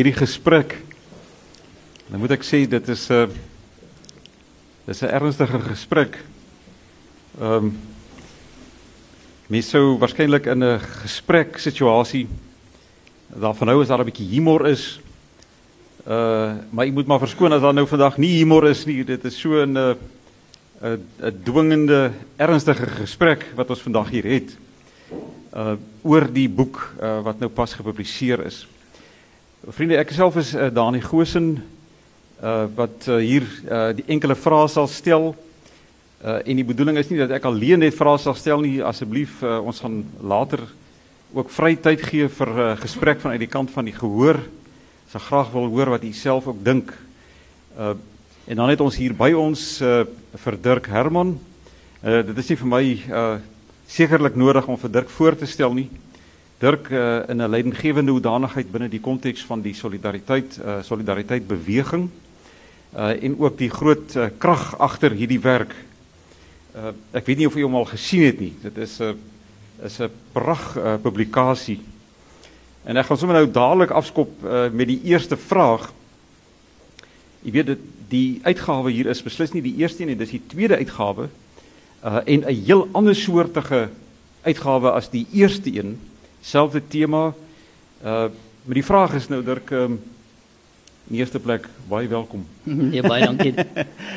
hierdie gesprek. Dan moet ek sê dit is 'n uh, dis 'n ernstige gesprek. Ehm um, mens sou waarskynlik in 'n gesprek situasie daarvan hou as daar 'n bietjie humor is. Uh maar ek moet maar verskoon as daar nou vandag nie humor is nie. Dit is so 'n 'n 'n dwingende ernstige gesprek wat ons vandag hier het. Uh oor die boek uh, wat nou pas gepubliseer is. Vriende, ek self is uh, Dani Gosen uh wat uh, hier uh die enkele vrae sal stel. Uh en die bedoeling is nie dat ek alleen net vrae sal stel nie, asseblief uh, ons gaan later ook vry tyd gee vir 'n uh, gesprek vanuit die kant van die gehoor. Ek sal graag wil hoor wat u self ook dink. Uh en dan het ons hier by ons uh vir Dirk Herman. Uh dit is nie vir my uh sekerlik nodig om vir Dirk voor te stel nie. Dirk uh, in 'n leidinggewende hoedanigheid binne die konteks van die solidariteit uh, solidariteit beweging uh, en ook die groot uh, krag agter hierdie werk. Uh, ek weet nie of jy hom al gesien het nie. Dit is 'n uh, is 'n prag uh, publikasie. En ek gaan sommer nou dadelik afskop uh, met die eerste vraag. Jy weet dit die uitgawe hier is beslis nie die eerste nie, dis die tweede uitgawe. Uh, en 'n heel ander soortige uitgawe as die eerste een selfde tema. Uh maar die vraag is nou Dirk um, in eerste plek baie welkom. Nee, baie dankie.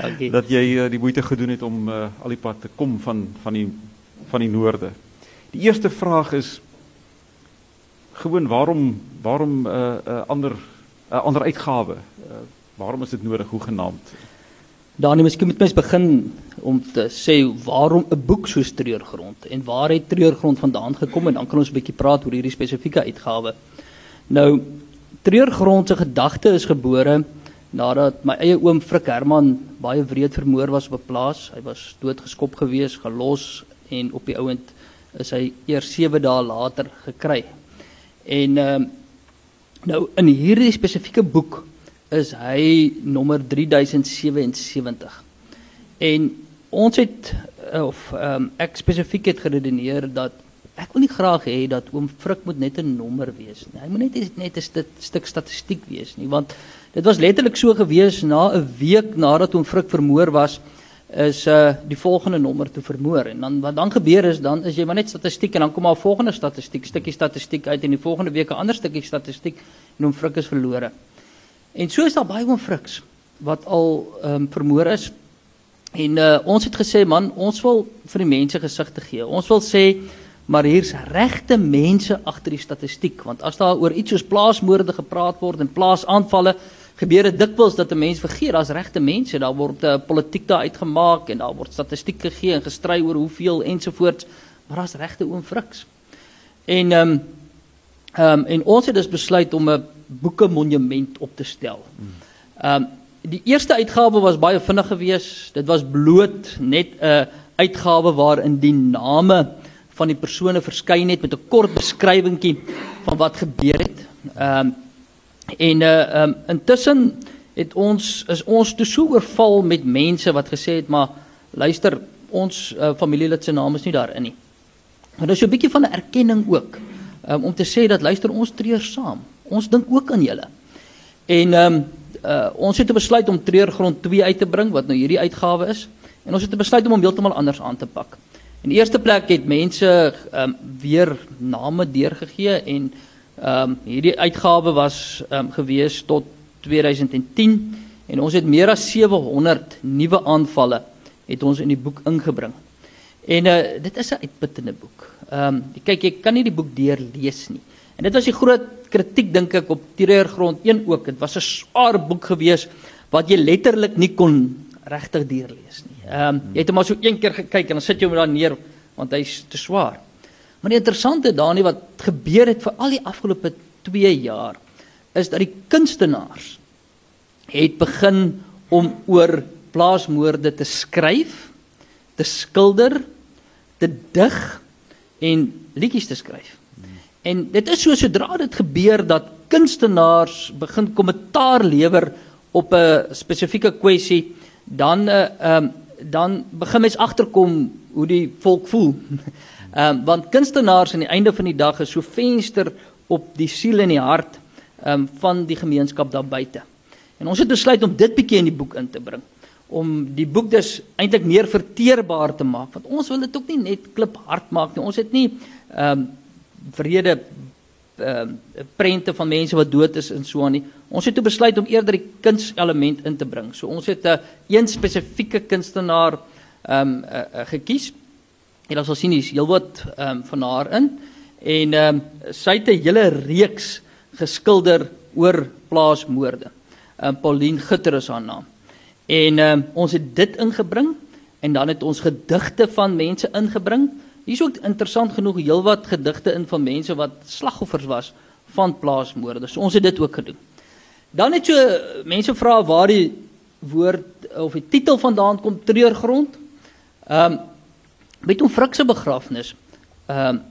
dankie. Dat jy uh, die moeite gedoen het om uh, al die pad te kom van van die van die noorde. Die eerste vraag is gewoon waarom waarom 'n uh, uh, ander 'n uh, ander uitgawe? Uh, waarom is dit nodig hoe genaamd? Danie, miskien moet mens begin om te sê waarom 'n boek soos Treurgrond en waar het Treurgrond vandaan gekom en dan kan ons 'n bietjie praat oor hierdie spesifieke uitgawe. Nou Treurgrond se gedagte is gebore nadat my eie oom Frik Herman baie wreed vermoor was op 'n plaas. Hy was doodgeskop gewees, gelos en op die ouend is hy eers 7 dae later gekry. En ehm uh, nou in hierdie spesifieke boek is hy nommer 3077. En ons het of um, ek spesifiek het geredeneer dat ek wil nie graag hê dat oom Frik moet net 'n nommer wees nie. Hy moet net net 'n st stuk statistiek wees nie, want dit was letterlik so gewees na 'n week nadat oom Frik vermoor was is uh die volgende nommer te vermoor en dan wat dan gebeur is dan is jy maar net statistiek en dan kom maar 'n volgende statistiek stukkie statistiek uit en die volgende week 'n ander stukkie statistiek en oom Frik is verlore. En so is daar baie oom Friks wat al ehm um, vermoor is. En uh, ons het gesê man, ons wil vir die mense gesigte gee. Ons wil sê maar hier's regte mense agter die statistiek want as daar oor iets soos plaasmoorde gepraat word en plaasaanvalle gebeur dit dikwels dat 'n mens vergeet daar's regte mense, daar word uh, politiek daar uitgemaak en daar word statistiek gegee en gestry oor hoeveel ensovoorts, maar daar's regte oom Friks. En ehm um, ehm um, en ons het dus besluit om 'n boeke monument op te stel. Ehm um, die eerste uitgawe was baie vinnig geweest. Dit was bloot net 'n uitgawe waarin die name van die persone verskyn het met 'n kort beskrywingkie van wat gebeur het. Ehm um, en uh um, intussen het ons is ons toe so oorval met mense wat gesê het maar luister ons uh, familielid se naam is nie daarin nie. Maar dis 'n bietjie van 'n erkenning ook um, om te sê dat luister ons treur saam. Ons dink ook aan julle. En ehm um, uh, ons het besluit om Treurgrond 2 uit te bring wat nou hierdie uitgawe is en ons het besluit om hom heeltemal anders aan te pak. In die eerste plek het mense ehm um, weer name deurgegee en ehm um, hierdie uitgawe was ehm um, gewees tot 2010 en ons het meer as 700 nuwe aanvalle het ons in die boek ingebring. En uh, dit is 'n uitputtende boek. Ehm um, kyk jy kan nie die boek deurlees nie. En dit was die groot kritiek dink ek op Terreurgrond 1 ook. Dit was 'n swaar boek gewees wat jy letterlik nie kon regtig deurlees nie. Ehm um, jy het hom maar so een keer gekyk en dan sit jy hom daar neer want hy's te swaar. Maar die interessante daarin wat gebeur het vir al die afgelope 2 jaar is dat die kunstenaars het begin om oor plaasmoorde te skryf, te skilder, te dig en liedjies te skryf. En dit is so sodra dit gebeur dat kunstenaars begin kommentaar lewer op 'n spesifieke kwessie, dan uh um, dan begin mens agterkom hoe die volk voel. Um want kunstenaars aan die einde van die dag is so venster op die siel en die hart um, van die gemeenskap daar buite. En ons het besluit om dit bietjie in die boek in te bring om die boek dus eintlik meer verteerbaar te maak want ons wil dit ook nie net klip hard maak nie. Ons het nie ehm um, vrede ehm uh, prente van mense wat dood is en so aan nie. Ons het toe besluit om eerder die kunselement in te bring. So ons het 'n uh, een spesifieke kunstenaar ehm um, uh, uh, gekies. En ons sal sien hier's heelwat ehm um, van haar in en ehm um, sy het 'n hele reeks geskilder oor plaasmoorde. Ehm um, Pauline Gitter is haar naam. En ehm um, ons het dit ingebring en dan het ons gedigte van mense ingebring. Hier's ook interessant genoeg heelwat gedigte in van mense wat slagoffers was van plaasmoorde. So ons het dit ook gedoen. Dan het so mense vra waar die woord of die titel vandaan kom treurgrond. Ehm um, met hom Frik se begrafnis. Ehm um,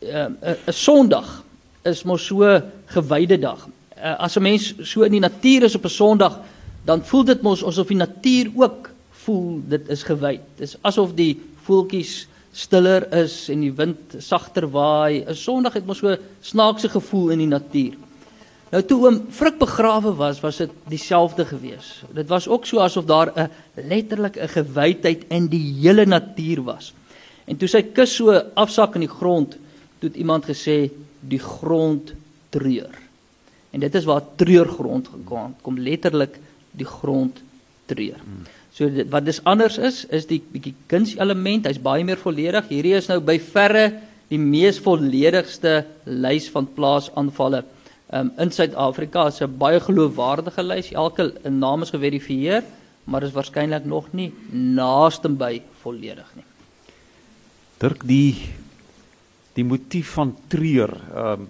'n um, 'n Sondag is mos so gewyde dag. Uh, as 'n mens so in die natuur is op 'n Sondag, dan voel dit mos asof die natuur ook voel dit is gewy. Dis asof die voeltjies stiller is en die wind sagter waai. 'n Sondag het mos so snaakse gevoel in die natuur. Nou toe oom Frik begrawe was, was dit dieselfde gewees. Dit was ook so asof daar 'n letterlik 'n gewydheid in die hele natuur was. En toe sy kus so afsak in die grond, toe het iemand gesê die grond treur. En dit is waar treurgrond gekom kom letterlik die grond treur. So dit, wat dis anders is, is die bietjie kunselement, hy's baie meer volledig. Hierdie is nou by verre die mees volledigste lys van plaasaanvalle um, in Suid-Afrika. Dit is 'n baie geloofwaardige lys. Elke naam is geverifieer, maar is waarskynlik nog nie naaste by volledig nie. Dirk die die motief van treur. Ehm um,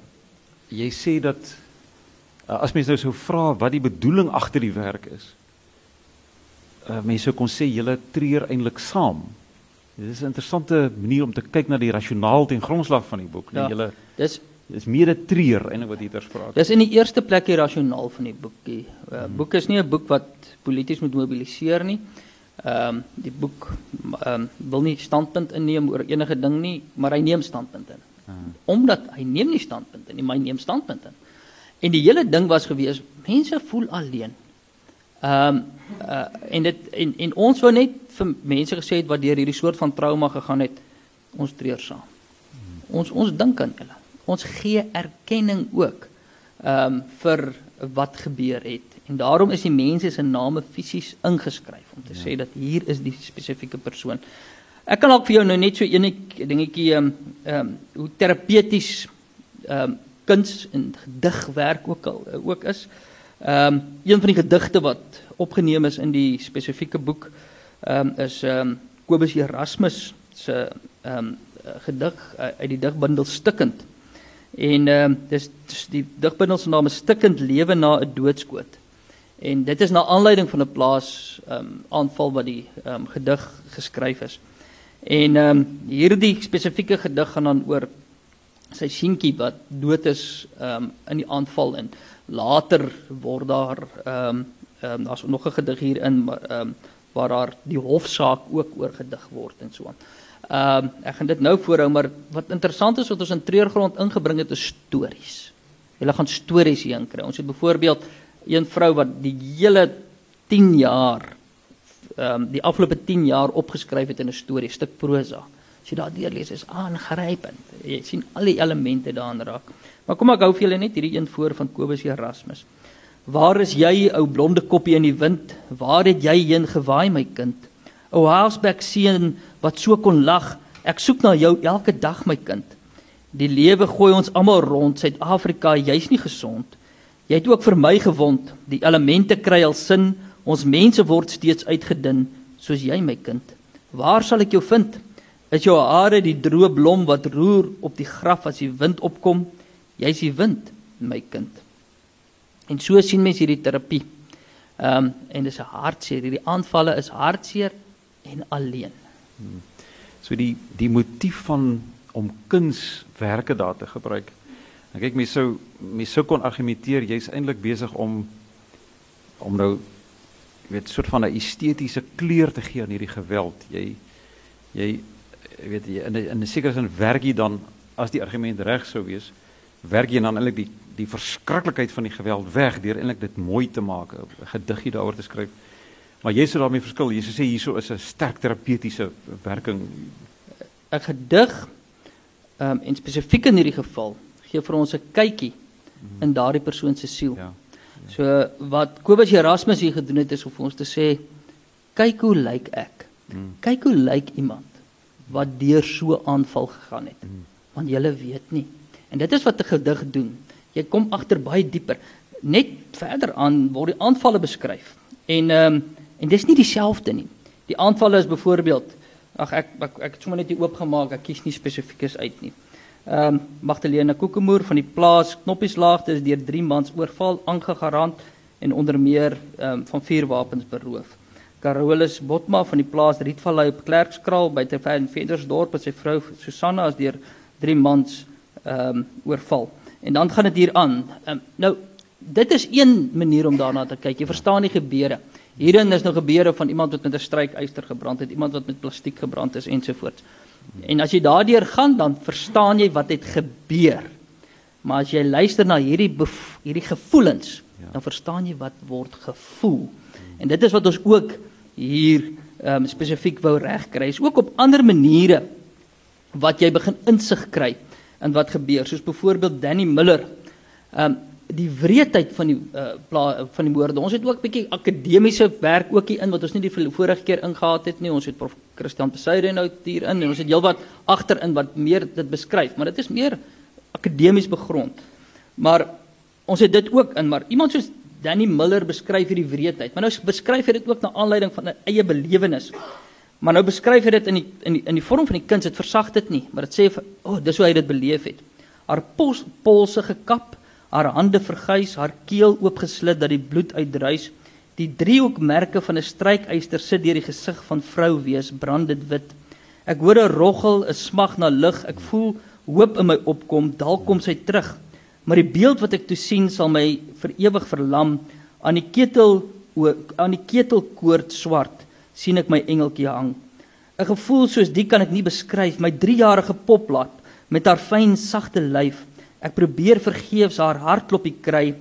jy sê dat uh, as mens nou sou vra wat die bedoeling agter die werk is. Uh, mense kon sê julle treur eintlik saam. Dit is 'n interessante manier om te kyk na die rasionaal ten grondslag van die boek. Ja, julle dis dis meer 'n treur eintlik wat hier ter sprake. Dis in die eerste plek die rasionaal van die boekie. Uh, hmm. boek is nie 'n boek wat polities moet mobiliseer nie. Ehm um, die boek ehm um, wil nie standpunt inneem oor enige ding nie, maar hy neem standpunt in. Hmm. Omdat hy neem nie standpunt in nie, maar hy neem standpunt in. En die hele ding was gewees, mense voel alleen. Ehm um, uh, en dit en en ons wou net vir mense gesê het wat deur hierdie soort van trauma gegaan het, ons treur saam. Ons ons dink aan hulle. Ons gee erkenning ook ehm um, vir wat gebeur het. En daarom is die mense se name fisies ingeskryf om te ja. sê dat hier is die spesifieke persoon. Ek kan ook vir jou nou net so enetjie dingetjie ehm ehm hoe terapeuties ehm um, kuns en gedigwerk ook al ook is. Ehm um, een van die gedigte wat opgeneem is in die spesifieke boek ehm um, is ehm um, Kobus Erasmus se ehm um, gedig uh, uit die digbundel Stikkend. En ehm um, dis, dis die digbundel se naam is Stikkend lewe na 'n doodskoot. En dit is na aanleiding van 'n plaas ehm um, aanval wat die ehm um, gedig geskryf is. En ehm um, hierdie spesifieke gedig gaan dan oor sy seentjie wat dood is um, in die aanval en later word daar ehm um, um, daar's nog 'n gedig hier in ehm um, waar daar die hofsaak ook oorgedig word en so aan. Ehm um, ek gaan dit nou voorhou maar wat interessant is wat ons in treurgrond ingebring het is stories. Hulle gaan stories hier inkry. Ons het byvoorbeeld een vrou wat die hele 10 jaar ehm um, die afgelope 10 jaar opgeskryf het in 'n storie, stuk prosa. As jy daardeur lees is aangrypend. Jy sien al die elemente daarin raak. Maar kom ek hou vir julle net hierdie een voor van Kobus Erasmus. Waar is jy ou blonde koppie in die wind? Waar het jy heen gewaai my kind? O Hausberg seun wat so kon lag. Ek soek na jou elke dag my kind. Die lewe gooi ons almal rond. Suid-Afrika, jy's nie gesond. Jy het ook vir my gewond. Die elemente kry al sin. Ons mense word steeds uitgedun soos jy my kind. Waar sal ek jou vind? Is jou hare die droë blom wat roer op die graf as die wind opkom? Jy's die wind, my kind. En so sien mense hierdie terapie. Ehm um, en dis 'n hartseer. Hierdie aanvalle is hartseer en alleen. Hmm. So die die motief van om kunswerke daar te gebruik. En kyk mense sou mense sou kon argumenteer jy's eintlik besig om om nou weet soort van 'n estetiese kleur te gee aan hierdie geweld. Jy jy weet jy in 'n in 'n sekere sin werk jy dan as die argument reg sou wees, werk jy dan eintlik die die verskriklikheid van die geweld weg deur eintlik dit mooi te maak, 'n gediggie daaroor te skryf. Maar jy sê daarmee verskil. Jy sê hierso is 'n sterk terapeutiese werking. 'n Gedig ehm um, en spesifiek in hierdie geval gee vir ons 'n kykie in daardie persoon se siel. Ja. So wat Kobus Erasmus hier gedoen het is om vir ons te sê kyk hoe lyk ek. Mm. Kyk hoe lyk iemand wat deur so aanval gegaan het. Mm. Want jy weet nie. En dit is wat 'n gedig doen. Jy kom agter baie dieper. Net verder aan word die aanvalle beskryf. En ehm um, en dis nie dieselfde nie. Die aanvalle is byvoorbeeld ag ek ek, ek het sommer net hier oopgemaak. Ek kies nie spesifiekes uit nie. Ehm um, Magdalena Kokemoer van die plaas Knoppieslaagte is deur 3 maande oorval aangegarand en onder meer ehm um, van vier wapens beroof. Carolus Botma van die plaas Rietvallei op Klerkskraal by te Ventersdorp met sy vrou Susanna is deur 3 maande ehm um, oorval. En dan gaan dit hier aan. Um, nou dit is een manier om daarna te kyk. Jy verstaan die gebeure. Hierin is nou gebeure van iemand wat met 'n strykyster gebrand het, iemand wat met plastiek gebrand is ensovoorts. En as jy daardeur gaan, dan verstaan jy wat het gebeur. Maar as jy luister na hierdie hierdie gevoelens, ja. dan verstaan jy wat word gevoel. En dit is wat ons ook hier um, spesifiek wou regkry. Is ook op ander maniere wat jy begin insig kry in wat gebeur, soos byvoorbeeld Danny Miller. Ehm um, die wreedheid van die uh, pla, van die moorde. Ons het ook 'n bietjie akademiese werk ook hier in wat ons nie die vorige keer ingehaat het nie. Ons het prof Christian Besuide nou hier in en ons het heelwat agterin wat meer dit beskryf, maar dit is meer akademies begrond. Maar ons het dit ook in, maar iemand soos Danny Miller beskryf hierdie wreedheid. Maar nou beskryf hy dit ook na aanleiding van 'n eie belewenis. Maar nou beskryf hy dit in die in die in die vorm van die kuns. Dit versag dit nie, maar dit sê o, oh, dis hoe hy dit beleef het. Haar pols, polse gekap, haar hande verguis, haar keel oopgeslit dat die bloed uitdruis. Die driehoekmerke van 'n strykyster sit deur die gesig van vrou wees brand dit wit. Ek hoor 'n roggel, 'n smag na lig. Ek voel hoop in my opkom. Dalk kom sy terug. Maar die beeld wat ek toe sien sal my vir ewig verlam. Aan die ketel aan die ketelkoord swart sien ek my engeltjie hang. 'n Gevoel soos die kan ek nie beskryf. My 3-jarige poplaat met haar fyn sagte lyf. Ek probeer vergeefs haar hartklopie kry.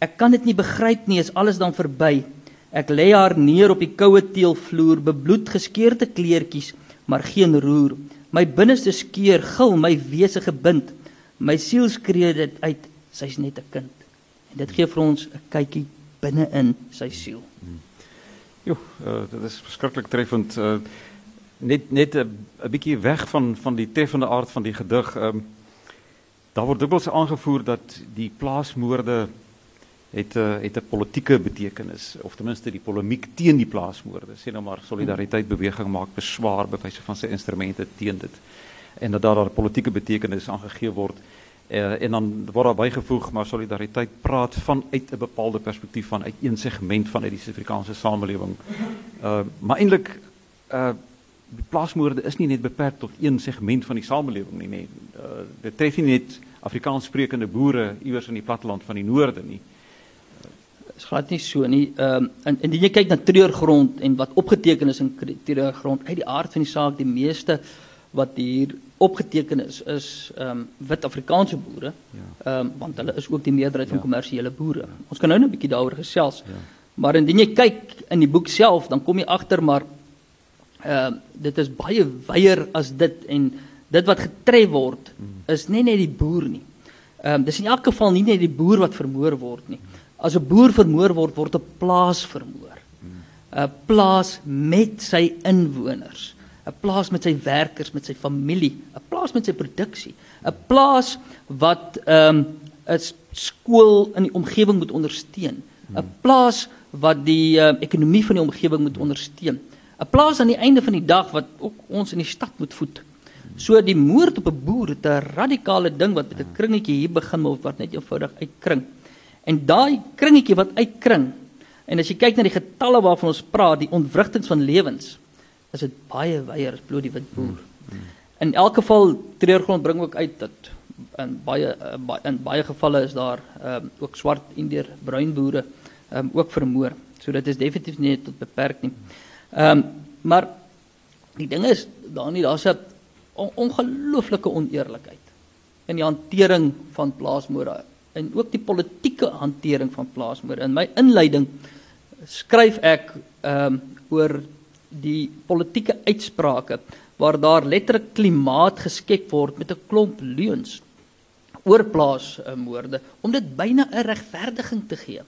Ek kan dit nie begryp nie, is alles dan verby. Ek lê haar neer op die koue teelvloer, bebloed geskeurde kleertjies, maar geen roer. My binneste skeur, gil my wese gebind. My siel skree dit uit, sy's net 'n kind. En dit gee vir ons 'n kykie binne in sy siel. Jo, uh, dit is verskriklik treffend. Uh, net net 'n bietjie weg van van die treffende aard van die gedig. Ehm um, daar word dikwels aangevoer dat die plaasmoorde het 'n uh, het 'n politieke betekenis of ten minste die polemiek teen die plaasmoorde. Sê nou maar solidariteit beweging maak beswaar bewyse van sy instrumente teen dit. En dat daar 'n politieke betekenis aangegee word. Uh, en dan word daar bygevoeg maar solidariteit praat vanuit 'n bepaalde perspektief van uit een segment van uit die Suid-Afrikaanse samelewing. Uh maar eintlik uh plaasmoorde is nie net beperk tot een segment van die samelewing nie, nee. Uh dit tref nie net Afrikaanssprekende boere iewers in die platteland van die noorde nie. Dit is glad nie so nie. Ehm um, en indien jy kyk na treurgrond en wat opgeteken is in treurgrond uit die aard van die saak, die meeste wat hier opgeteken is is ehm um, wit Afrikaanse boere. Ja. Ehm um, want hulle is ook die meerderheid ja. van kommersiële boere. Ja. Ons kan nou net 'n bietjie daaroor gesels. Ja. Maar indien jy kyk in die boek self, dan kom jy agter maar ehm uh, dit is baie wyer as dit en dit wat getref word hmm. is nie net die boer nie. Ehm um, dis in elk geval nie net die boer wat vermoor word nie. As 'n boer vermoor word, word 'n plaas vermoor. 'n Plaas met sy inwoners. 'n plaas met sy werkers, met sy familie, 'n plaas met sy produksie, 'n plaas wat ehm um, 'n skool in die omgewing moet ondersteun, 'n plaas wat die uh, ekonomie van die omgewing moet ondersteun. 'n Plaas aan die einde van die dag wat ook ons in die stad moet voed. So die moord op 'n boer het 'n radikale ding wat met 'n kringetjie hier begin word wat net eenvoudig uitkring. En daai kringetjie wat uitkring en as jy kyk na die getalle waarvan ons praat, die ontwrigtings van lewens, is dit baie wyer as bloot die wit boer. Hmm, hmm. In elk geval treurgrond bring ook uit dat in baie uh, in baie gevalle is daar um, ook swart indier bruin boere um, ook vermoor. So dit is definitief nie tot beperk nie. Ehm um, maar die ding is daar nie daar's 'n on ongelooflike oneerlikheid in die hantering van plaasmoorde en ook die politieke hantering van plaasmoorde. In my inleiding skryf ek ehm um, oor die politieke uitsprake waar daar letterlik klimaat geskep word met 'n klomp leuns oor plaasmoorde om dit byna 'n regverdiging te gee.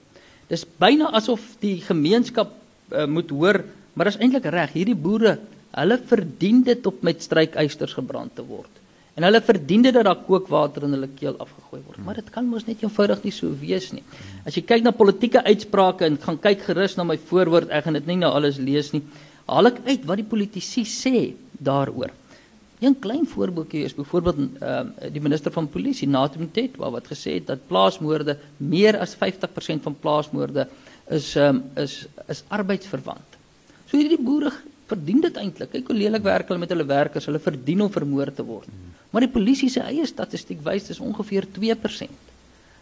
Dis byna asof die gemeenskap uh, moet hoor, maar dit is eintlik reg. Hierdie boere, hulle verdien dit op met strykysters gebrand te word. En hulle verdien dit dat daar kookwater in hulle keel afgegooi word. Maar dit kan mos net eenvoudig nie so wees nie. As jy kyk na politieke uitsprake en gaan kyk gerus na my voorwoord, ek gaan dit nie nou alles lees nie. Haal ek uit wat die politici sê daaroor. Een klein voorbeeldjie is byvoorbeeld ehm uh, die minister van polisie Natum Tetwa wat gesê het dat plaasmoorde meer as 50% van plaasmoorde is ehm um, is is arbeidsverwant. So hierdie boere verdien dit eintlik. Kyk hoe lelik werk hulle met hulle werkers. Hulle verdien om vermoor te word. Maar die polisie se eie statistiek wys dis ongeveer 2%.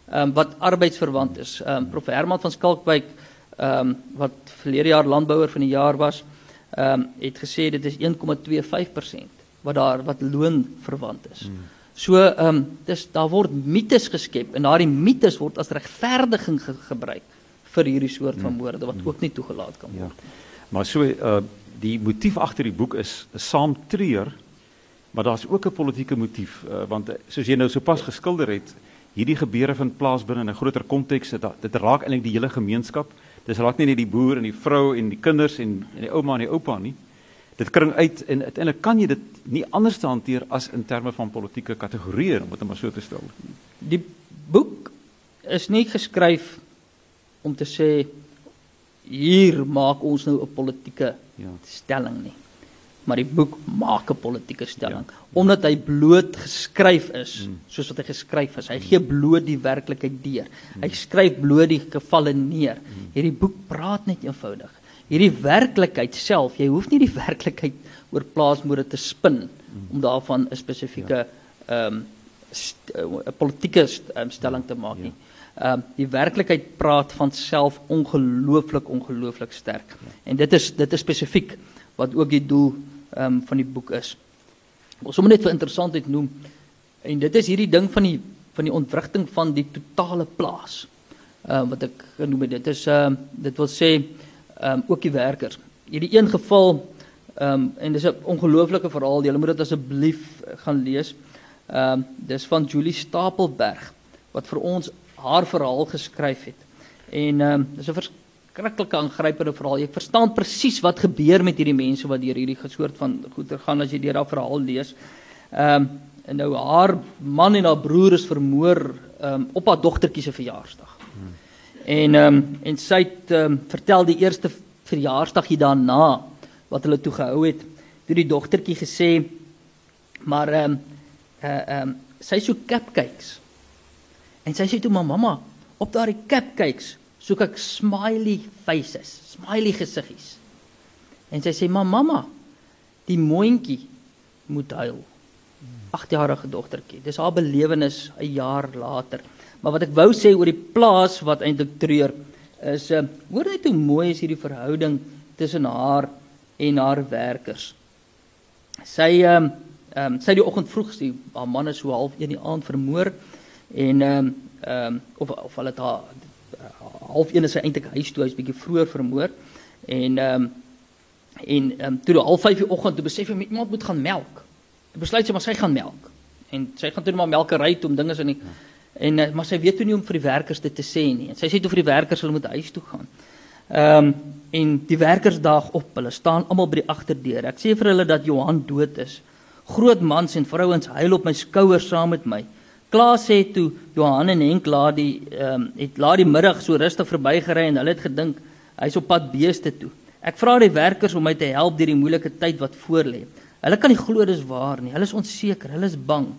Ehm um, wat arbeidsverwant is. Ehm um, Prof Herman van Skalkwyk ehm um, wat verlede jaar landbouer van die jaar was, ehm um, het gesê dit is 1,25% wat daar wat loon verwant is. Hmm. So ehm um, dis daar word mites geskep en daardie mites word as regverdiging ge gebruik vir hierdie soort van hmm. moorde wat ook nie toegelaat kan ja. word. Ja. Maar so uh die motief agter die boek is, saam treur, maar daar's ook 'n politieke motief uh, want uh, soos jy nou sopas geskilder het, hierdie gebeure vind plaas binne 'n groter konteks. Dit dit raak eintlik die hele gemeenskap. Dis raak nie net die boer en die vrou en die kinders en en die ouma en die oupa nie dit kring uit en uiteindelik kan jy dit nie anders te hanteer as in terme van politieke kategorieë om dit maar so te stel. Die boek is nie geskryf om te sê hier maak ons nou 'n politieke ja. stelling nie. Maar die boek maak 'n politieke stelling ja. omdat hy bloot geskryf is mm. soos wat hy geskryf is. Hy mm. gee bloot die werklikheid deur. Mm. Hy skryf bloot die gevalle neer. Mm. Hierdie boek praat net eenvoudig hierdie werklikheid self, jy hoef nie die werklikheid oor plaasmoorde te spin om daarvan 'n spesifieke ehm um, 'n politieke um, stelling te maak nie. Ehm um, die werklikheid praat van self ongelooflik ongelooflik sterk. En dit is dit is spesifiek wat ook die doel ehm um, van die boek is. Ons sommer net vir interessantheid noem en dit is hierdie ding van die van die ontwrigting van die totale plaas. Ehm uh, wat ek genoem het, dit is ehm uh, dit wil sê ehm um, ook die werkers. Hierdie een geval ehm um, en dis 'n ongelooflike verhaal. Julle moet dit asseblief gaan lees. Ehm um, dis van Julie Stapelberg wat vir ons haar verhaal geskryf het. En ehm um, dis 'n verskriklike aangrypende verhaal. Jy verstaan presies wat gebeur met hierdie mense wat deur hierdie soort van goeie gaan as jy deur daardie verhaal lees. Ehm um, en nou haar man en haar broer is vermoor um, op haar dogtertjie se verjaarsdag. En ehm um, en sy het um, vertel die eerste verjaarsdag hier daarna wat hulle toe gehou het. Toe die dogtertjie gesê maar ehm um, uh, ehm um, sy so cupcakes. En sy sê toe maar mamma, op daardie cupcakes soek ek smiley faces, smiley gesiggies. En sy sê maar mamma, die mondjie moet huil. 8-jarige dogtertjie. Dis haar belewenis 'n jaar later. Maar wat ek wou sê oor die plaas wat eintlik treur is uh hoor net hoe mooi is hierdie verhouding tussen haar en haar werkers. Sy ehm um, ehm um, sy die oggend vroeg sy haar man is so half 1 die aand vermoor en ehm um, ehm um, of of hulle het haar half 1 is sy eintlik huis toe hy's bietjie vroeër vermoor en ehm um, en ehm um, toe die half 5 die oggend toe besef hy iemand moet gaan melk. Hy besluit sy maar sy gaan melk. En sy gaan toe maar melkery toe om dinge in die ja En eh, maar sy weet toe nie om vir die werkers dit te sê nie. En sy sê toe vir die werkers hulle moet huis toe gaan. Ehm um, en die werkers daag op. Hulle staan almal by die agterdeur. Ek sê vir hulle dat Johan dood is. Groot mans en vrouens huil op my skouers saam met my. Klaas sê toe Johan en Henk laat die ehm um, het laat die middag so rustig verbygery en hulle het gedink hy's op pad beeste toe. Ek vra die werkers om my te help deur die moeilike tyd wat voorlê. Hulle kan nie glo dis waar nie. Hulle is onseker, hulle is bang.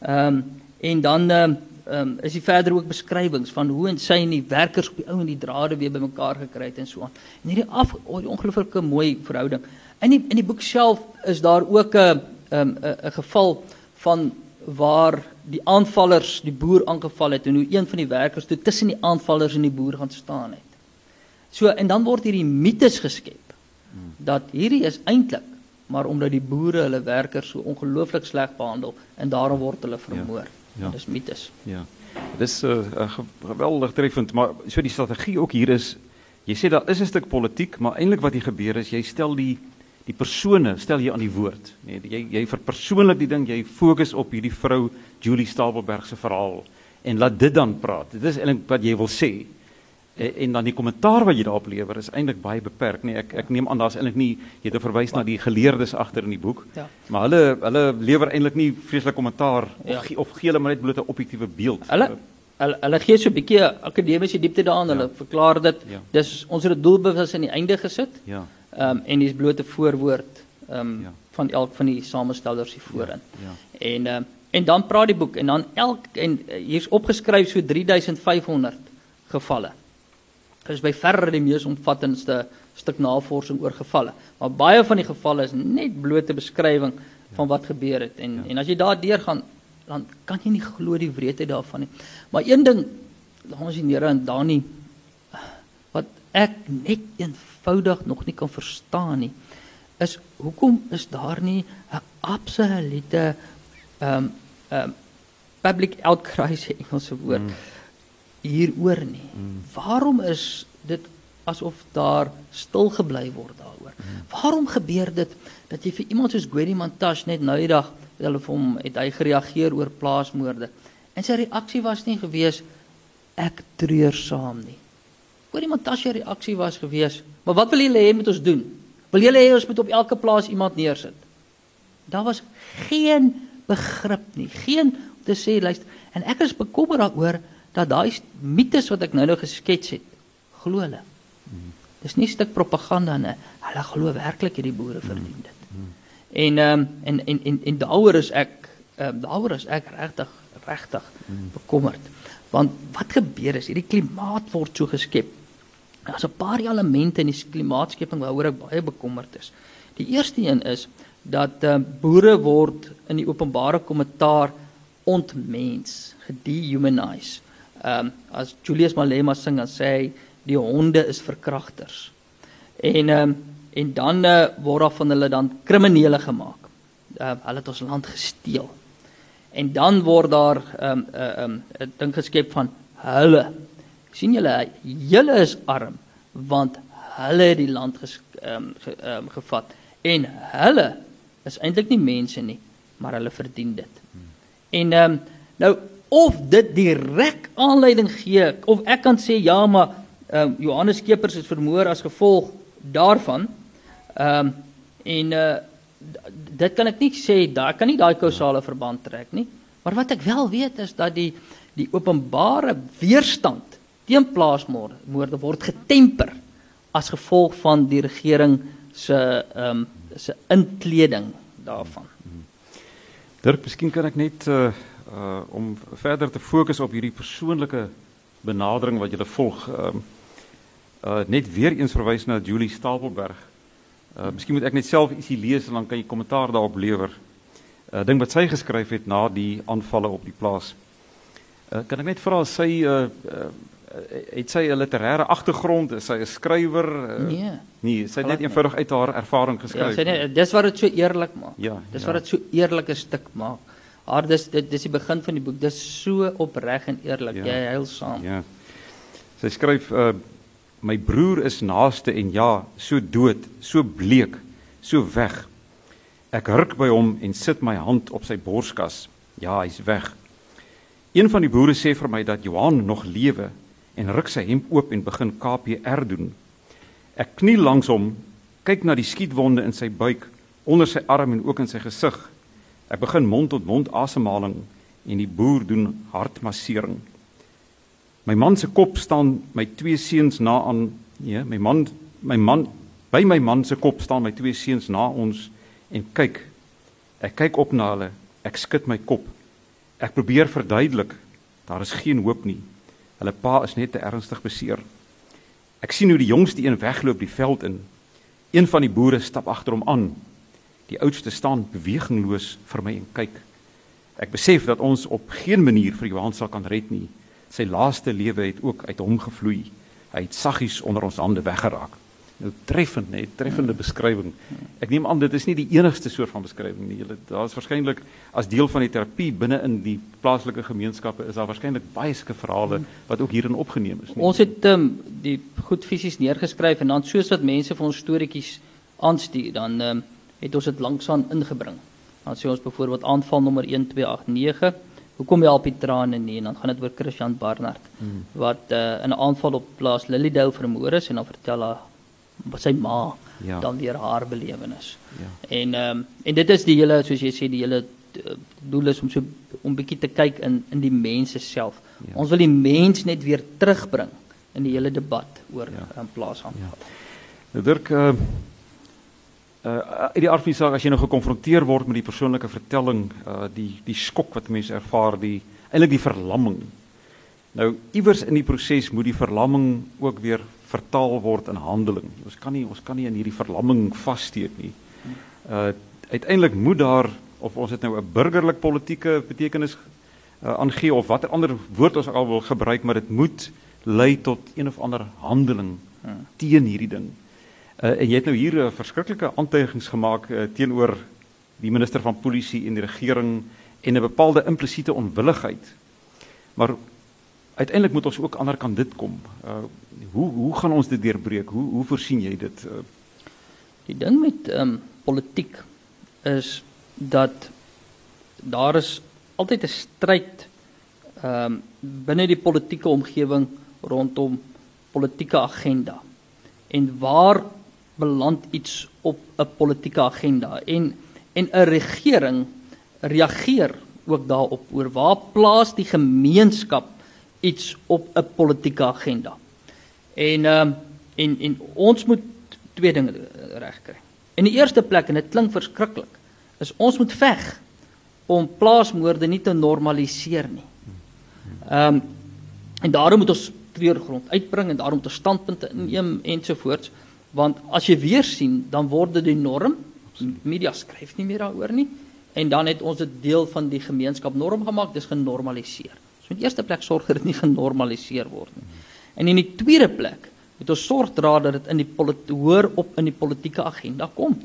Ehm um, en dan ehm um, is die verder ook beskrywings van hoe en sy en die werkers op die ou en die drade weer bymekaar gekry het en so aan. En hierdie af oh, ongelooflike mooi verhouding. In die in die boek self is daar ook 'n ehm 'n geval van waar die aanvallers die boer aangeval het en hoe een van die werkers toe tussen die aanvallers en die boer gaan staan het. So en dan word hierdie mites geskep dat hierdie is eintlik maar omdat die boere hulle werkers so ongelooflik sleg behandel en daarom word hulle vermoor. Ja. Ja. Dis mites. Ja. Dis 'n uh, geweldig treffend, maar so die strategie ook hier is jy sê daar is 'n stuk politiek, maar eintlik wat hier gebeur is jy stel die die persone stel jy aan die woord. Nee, jy jy verpersoonlik die ding, jy fokus op hierdie vrou Julie Stapelberg se verhaal en laat dit dan praat. Dit is eintlik wat jy wil sê. En, en dan die kommentaar wat jy daarop lewer is eintlik baie beperk. Nee, ek ek neem aan daar's eintlik nie jy het verwys na die geleerdes agter in die boek. Ja. Maar hulle hulle lewer eintlik nie vreeslik kommentaar Ja. of, ge- of gee hulle maar net bloot 'n objektiewe beeld. Hulle hulle, hulle gee so 'n bietjie akademiese diepte daaraan. Hulle Ja. verklaar dit. Ja. Dis ons het dit doelbewus aan die einde gesit. Ja. Ehm um, en dis blote voorwoord ehm um, Ja. van elk van die samestellers hier voorin. Ja. En ehm en dan praat die boek en dan elk en uh, hier's opgeskryf so 3500 gevalle. Dit is by verre die mees omvattendste stuk navorsing oor gevalle. Maar baie van die gevalle is net blote beskrywing van wat gebeur het en Ja. en as jy daar deurgaan dan kan jy nie glo die wreedheid daarvan nie. Maar een ding dames en here en Dani wat ek net eenvoudig nog nie kan verstaan nie is hoekom is daar nie 'n absolute ehm um, ehm um, public outcry se Engelse woord Mm. hieroor nie. Mm. Waarom is dit asof daar stil gebly word daaroor? Waarom gebeur dit dat jy vir iemand soos Gwedi Mantashe net nou die dag hulle vir hom het hy gereageer oor plaasmoorde en sy reaksie was nie gewees ek treur saam nie. Gwedi Mantashe se reaksie was gewees, maar wat wil julle hê moet ons doen? Wil julle hê ons moet op elke plaas iemand neersit? Daar was geen begrip nie, geen om te sê luister en ek is bekommerd daaroor dat daai mites wat ek nou-nou geskets het, glo hulle. Dis nie 'n stuk propaganda nie. Hulle glo werklik hierdie boere verdien dit. En ehm um, en en en, en daaroor is ek ehm um, daaroor is ek regtig regtig bekommerd. Want wat gebeur is hierdie klimaat word so geskep. Daar's 'n paar elemente in die klimaatskepping waaroor ek baie bekommerd is. Die eerste een is dat uh, boere word in die openbare kommentaar ontmens, gedehumanize. Ehm um, as Julius Malema sing dan sê hy die honde is verkragters. En ehm um, en dan uh, word daar van hulle dan kriminele gemaak. Uh, hulle het ons land gesteel. En dan word daar ehm um, 'n uh, um, 'n ding geskep van hulle. Sien julle, julle is arm want hulle het die land ges, um, ge, um, gevat en hulle is eintlik nie mense nie, maar hulle verdien dit. En ehm um, nou of dit direk aanleiding gee of ek kan sê ja, maar ehm um, Johannes Skeepers is vermoor as gevolg daarvan. Ehm um, en uh dit kan ek nie sê daar kan nie daai kausale verband trek nie. Maar wat ek wel weet is dat die die openbare weerstand teen plaasmoorde word getemper as gevolg van die regering se ehm um, se inkleding daarvan. Dirk, miskien kan ek net uh uh om verder te fokus op hierdie persoonlike benadering wat jy volg. Ehm uh, uh net weer eens verwys na Julie Stapelberg. Uh miskien moet ek net self ietsie lees en dan kan jy kommentaar daarop lewer. Uh ding wat sy geskryf het na die aanvalle op die plaas. Uh kan ek net vra sy uh, uh het sy 'n literêre agtergrond? Is sy 'n skrywer? Uh, Nee. Nee, sy het net eenvoudig uit haar ervaring Ja, geskryf. sê net dis wat dit so eerlik maak. Ja, Dis ja. wat dit so eerlike stuk maak. Haar dis dit dis die begin van die boek. Dis so opreg en eerlik. Ja. Jy huil saam. Ja. Sy skryf uh my broer is naaste en ja, so dood, so bleek, so weg. Ek hurk by hom en sit my hand op sy borskas. Ja, hy's weg. Een van die boere sê vir my dat Johan nog lewe en ruk sy hemp oop en begin KPR doen. Ek kniel langs hom, kyk na die skietwonde in sy buik, onder sy arm en ook in sy gesig. Ek begin mond tot mond asemhaling en die boer doen hartmassering. My man se kop staan my twee seuns na aan. Ja, my man, my man, by my man se kop staan my twee seuns na ons en kyk. Ek kyk op na hulle. Ek skud my kop. Ek probeer verduidelik. Daar is geen hoop nie. Hulle pa is net te ernstig beseer. Ek sien hoe die jongste een wegloop die veld in. Een van die boere stap agter hom aan. Die oudste staan bewegingloos vir my en kyk. Ek besef dat ons op geen manier vir Johan sal kan red nie. Sy laaste lewe het ook uit hom gevloei. Hy het saggies onder ons hande weggeraak. Nou treffend, nee, treffende beskrywing. Ek neem aan dit is nie die enigste soort van beskrywing nie. Julle daar's waarskynlik as deel van die terapie binne in die plaaslike gemeenskappe is daar waarskynlik baie sulke verhale wat ook hierin opgeneem is. Nie? Ons het um, die goed fisies neergeskryf en dan soos wat mense vir ons storieetjies aanstuur, dan um, het ons dit langsaan ingebring. Dan sê ons byvoorbeeld aanval nommer 1289 Hoekom help die trane nie en dan gaan dit oor Christian Barnard hmm. wat uh, in 'n aanval op plaas Lilydale vermoor is en dan vertel haar sy ma ja. dan weer haar belewenis. Ja. En ehm um, en dit is die hele soos jy sê die hele uh, doel is om so om bietjie te kyk in in die mense self. Ja. Ons wil die mens net weer terugbring in die hele debat oor ja. um, plaasaanval. Ja. Nou Dirk uh uh uit die arfisaak as jy nou gekonfronteer word met die persoonlike vertelling, uh die die skok wat mense ervaar, die eintlik die verlamming. Nou iewers in die proses moet die verlamming ook weer vertaal word in handeling. Ons kan nie ons kan nie in hierdie verlamming vassteek nie. Uh uiteindelik moet daar of ons dit nou 'n burgerlik politieke betekenis uh, aangee of watter ander woord ons al wil gebruik, maar dit moet lei tot een of ander handeling hmm. teen hierdie ding. Uh, en jy het nou hier 'n uh, verskriklike aantuigings gemaak uh, teenoor die minister van polisie en die regering en 'n bepaalde implisiete onwilligheid. Maar uiteindelik moet ons ook ander kan dit kom. Uh hoe hoe gaan ons dit deurbreek? Hoe hoe voorsien jy dit? Uh, die ding met ehm um, politiek is dat daar is altyd 'n stryd ehm um, binne die politieke omgewing rondom politieke agenda. En waar beland iets op 'n politieke agenda en en 'n regering reageer ook daarop oor waar plaas die gemeenskap iets op 'n politieke agenda. En ehm um, en en ons moet twee dinge regkry. In die eerste plek en dit klink verskriklik, is ons moet veg om plaasmoorde nie te normaliseer nie. Ehm um, en daarom moet ons treurgrond uitbring en daarom moet ons standpunte inneem ensovoorts want as jy weer sien dan word dit die norm. Media skryf nie meer daaroor nie en dan het ons dit deel van die gemeenskap norm gemaak, dis genormaliseer. So in die eerste plek sorg dat dit nie genormaliseer word nie. En in die tweede plek moet ons sorg dra dat dit in die hoor op in die politieke agenda kom.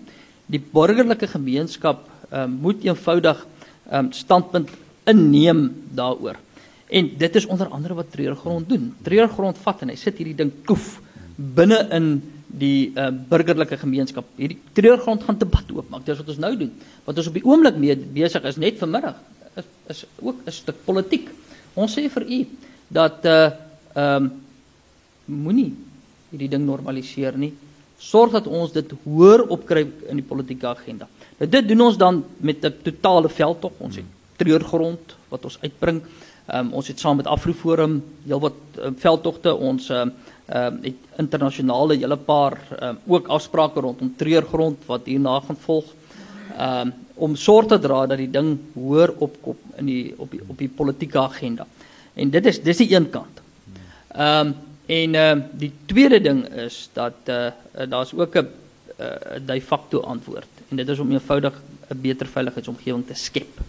Die burgerlike gemeenskap um, moet eenvoudig um, standpunt inneem daaroor. En dit is onder andere wat treurgrond doen. Treurgrond vat en hy sit hierdie ding koef binne in die uh, burgerlike gemeenskap. Hierdie treurgrond gaan debat oopmaak. Dis wat ons nou doen. Wat ons op die oomblik mee besig is net vanmiddag is, is ook 'n stuk politiek. Ons sê vir u dat uh ehm um, moenie hierdie ding normaliseer nie. Sorg dat ons dit hoër opkry in die politieke agenda. Nou dit doen ons dan met 'n totale veldtog. Ons het treurgrond wat ons uitbring. Ehm um, ons het saam met Afriforum heelwat uh, veldtogte. Ons ehm uh, um, internasionale hele paar um, ook afsprake rondom treurgrond wat hierna gaan volg. Ehm um, om sorg te dra dat die ding hoër opkom in die op die op die politieke agenda. En dit is dis die een kant. Ehm um, en ehm uh, die tweede ding is dat eh uh, daar's ook 'n uh, de facto antwoord en dit is om eenvoudig 'n beter veiligheidsomgewing te skep.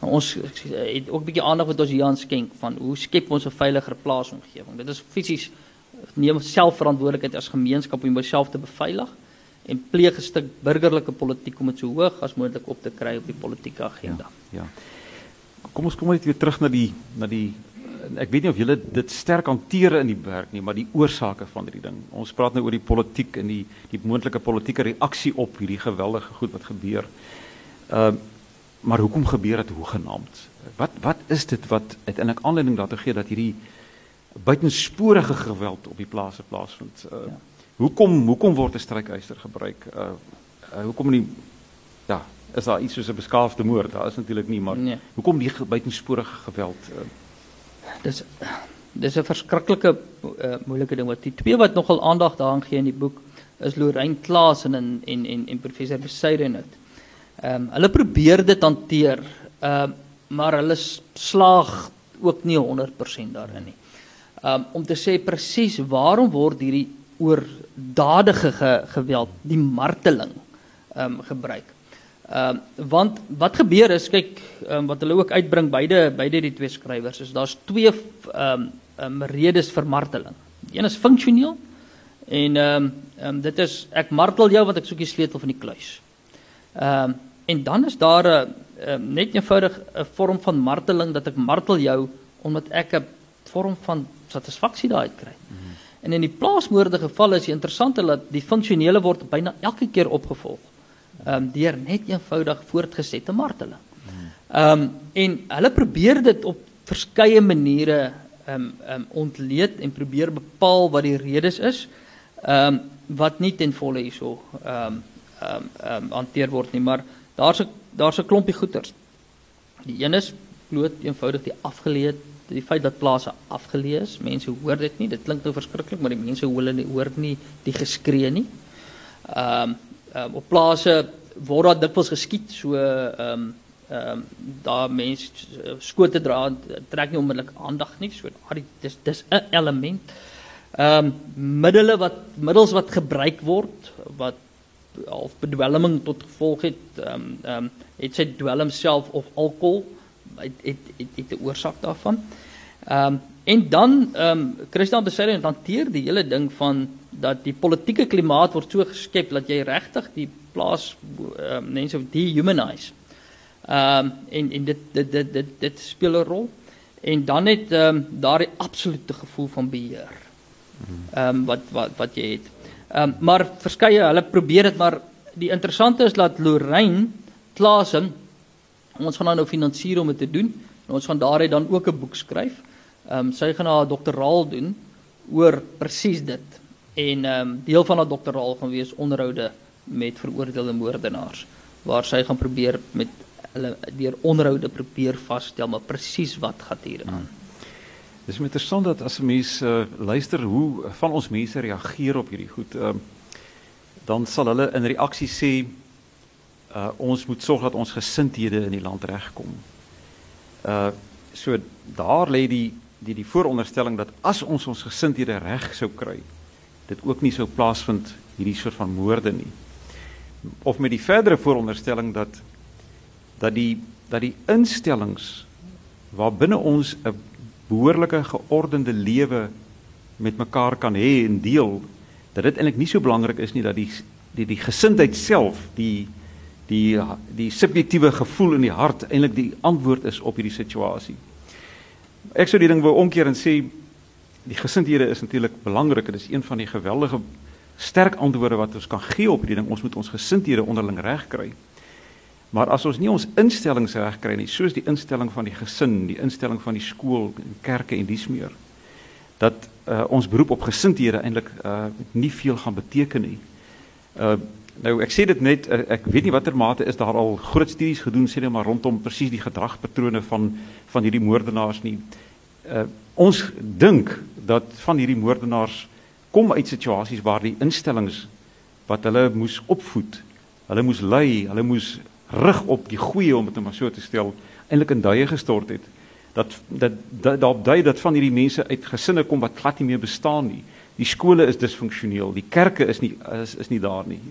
Nou, ons het ook 'n bietjie aandag wat ons hier aan skenk van hoe skep ons 'n veiliger plaasomgewing. Dit is fisies neem selfverantwoordelikheid as gemeenskap om jouself te beveilig en pleeg 'n stuk burgerlike politiek om dit so hoog as moontlik op te kry op die politieke agenda. Ja. ja. Kom ons kom net weer terug na die na die ek weet nie of julle dit sterk hanteer in die werk nie, maar die oorsake van hierdie ding. Ons praat nou oor die politiek en die die moontlike politieke reaksie op hierdie geweldige goed wat gebeur. Ehm uh, maar hoekom gebeur dit hoegenaamd? Wat wat is dit wat uiteindelik aanleiding daartoe gee dat hierdie buitensporige geweld op die plase plaasvind? Uh, ja. Hoekom hoekom word 'n strykyster gebruik? Uh, uh hoekom nie ja, is daar iets soos 'n beskaafde moord? Daar is natuurlik nie, maar nee. hoekom die buitensporige geweld? Uh, dis dis 'n verskriklike uh, moeilike ding wat die twee wat nogal aandag daaraan gee in die boek is Lorraine Klaas en en en en professor Besaiden dit. Ehm um, hulle probeer dit hanteer. Ehm uh, maar hulle slaag ook nie 100% daarin nie. Um, om te sê presies waarom word hierdie oordadige ge geweld, die marteling ehm um, gebruik. Ehm uh, want wat gebeur is kyk um, wat hulle ook uitbring beide beide die twee skrywers is daar's twee ehm um, um, redes vir marteling. Een is funksioneel en ehm um, ehm um, dit is ek martel jou want ek soek die sleutel van die kluis. Ehm um, en dan is daar 'n um, net eenvoudig 'n vorm van marteling dat ek martel jou omdat ek 'n vorm van satisfaksie daai kry. Mm -hmm. En in die plaasmoorde geval is dit interessant dat die funksionele word byna elke keer opgevolg. Ehm um, deur net eenvoudig voortgesette marteling. Ehm um, en hulle probeer dit op verskeie maniere ehm um, ehm um, ontleed en probeer bepaal wat die redes is. Ehm um, wat nie ten volle hierso ehm um, ehm um, ehm um, hanteer word nie, maar daar's 'n daar's 'n klompie goeters. Die een is bloot eenvoudig die afgeleë die feit dat plase afgeleë is. Mense hoor dit nie. Dit klink nou verskriklik, maar die mense hoor hulle hoor nie die geskree nie. Ehm um, um, op plase word daar dikwels geskiet so ehm um, ehm um, daar mense skote dra trek nie onmiddellik aandag nie. So daar dis dis 'n element. Ehm um, middele wat middels wat gebruik word wat of bedwelming tot gevolg het ehm um, ehm um, het sy dwelm self of alkohol het het het, het 'n oorsaak daarvan. Ehm um, en dan ehm um, Christian Besaidie hanteer die hele ding van dat die politieke klimaat word so geskep dat jy regtig die plaas ehm um, mense dehumanize. Ehm um, en en dit dit dit dit dit speel 'n rol. En dan het ehm um, daardie absolute gevoel van beheer. Ehm um, wat wat wat jy het. Ehm um, maar verskeie hulle probeer dit maar die interessante is dat Lorraine Klasen ons gaan nou finansier om dit te doen en ons gaan daaruit dan ook 'n boek skryf. Ehm um, sy gaan haar doktoraal doen oor presies dit. En ehm um, deel van haar doktoraal gaan wees onderhoude met veroordeelde moordenaars waar sy gaan probeer met hulle deur onderhoude probeer vasstel maar presies wat gaan hier aan. Hmm. Dis interessant dat as 'n mens uh, luister hoe van ons mense reageer op hierdie goed, uh, dan sal hulle in reaksie sê uh, ons moet sorg dat ons gesindhede in die land regkom. Uh so daar lê die die die vooronderstelling dat as ons ons gesindhede reg sou kry, dit ook nie sou plaasvind hierdie soort van moorde nie. Of met die verdere vooronderstelling dat dat die dat die instellings waarbinne ons 'n behoorlike geordende lewe met mekaar kan hê en deel dat dit eintlik nie so belangrik is nie dat die die die gesindheid self die die die subjektiewe gevoel in die hart eintlik die antwoord is op hierdie situasie. Ek sou die ding wou omkeer en sê die gesindhede is natuurlik belangrik. Dit is een van die geweldige sterk antwoorde wat ons kan gee op hierdie ding. Ons moet ons gesindhede onderling regkry. Maar as ons nie ons instellings regkry nie, soos die instelling van die gesin, die instelling van die skool, kerke en dies meer, dat uh, ons beroep op gesindhede eintlik uh, nie veel gaan beteken nie. Uh nou ek sê dit net uh, ek weet nie watter mate is daar al groot studies gedoen sê net maar rondom presies die gedragspatrone van van hierdie moordenaars nie. Uh ons dink dat van hierdie moordenaars kom uit situasies waar die instellings wat hulle moes opvoed, hulle moes lei, hulle moes rig op die goeie om dit net maar so te stel eintlik in duie gestort het. Dat dat daarop dui dat van hierdie mense uit gesinne kom wat glad nie meer bestaan nie. Die skole is disfunksioneel die kerke is nie is is nie daar nie